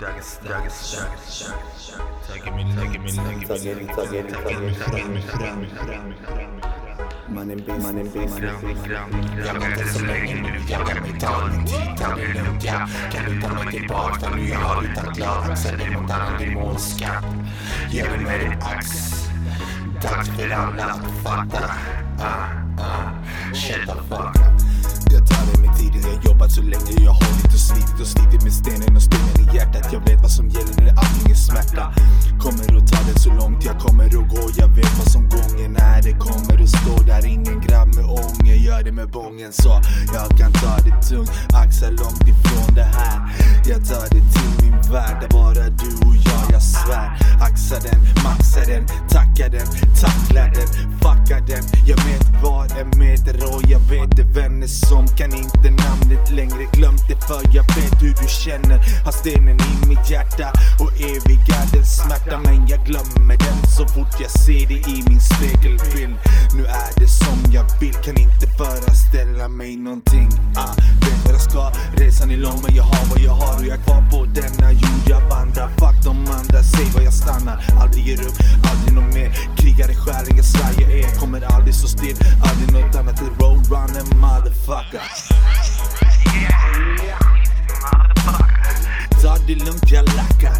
Tagga min. Mannen beast, mannen beast, Jag inte så länge nu, jag kan ta min tid, ta det lugnt ja Kan du ta mig tillbaka nu, jag har hittat klar axeln mot annan demonskatt Ge mig med din ax Dags för alla att fatta ah, ah, Shut the fuck up jag tar det med tiden, jag jobbat så länge Jag har hållit och slitit och slitit med stenen och stenen i gör sa Så jag kan ta det tungt, axlar långt ifrån det här. Jag tar det till min värld, där bara du och jag, jag svär. Axa den, maxa den, tacka den, tackla den, fucka den. Jag vet vad en meter och jag vet det vänner som kan inte namnet längre. Glömt det för jag vet hur du känner. Har stenen i mitt hjärta och eviga den smärta Men jag glömmer den så fort jag ser det i min spegelbild. Nu är det som jag vill, kan inte Lära mig någonting. Ah, Vet vad jag ska, resan är lång men jag har vad jag har och jag är kvar på denna jord jag vandrar Fuck de andra, säg vad jag stannar. Aldrig ger upp, aldrig nåt mer. Krigare själen, jag svär jag är. Kommer aldrig stå still, aldrig nåt annat än roadrunner motherfucker. Ta det lugnt, jag lackar.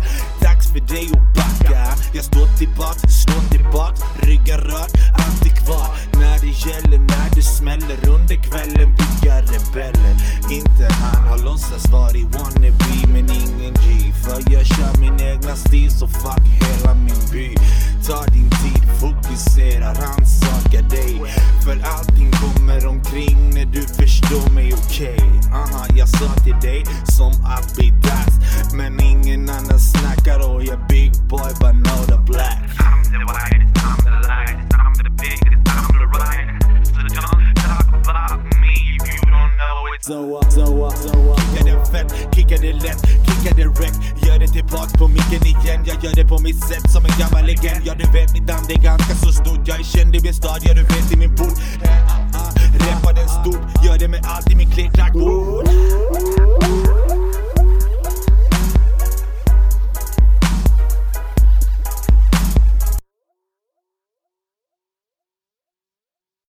Inte. Han har låtsas varit wannabe Men ingen G. För jag kör min egna stil så fuck hela min by. Ta din tid, fokusera, rannsaka dig. För allting kommer omkring när du förstår mig okej. Okay. Aha, jag sa till dig som Abidas Kickar den det fett, kickar det lätt, kickar det rätt? Gör det tillbaks på micken igen. Jag gör det på mitt sätt som en gammal legend. Ja du vet mitt namn det är ganska så stort. Jag är känd i min stad, ja du vet i min port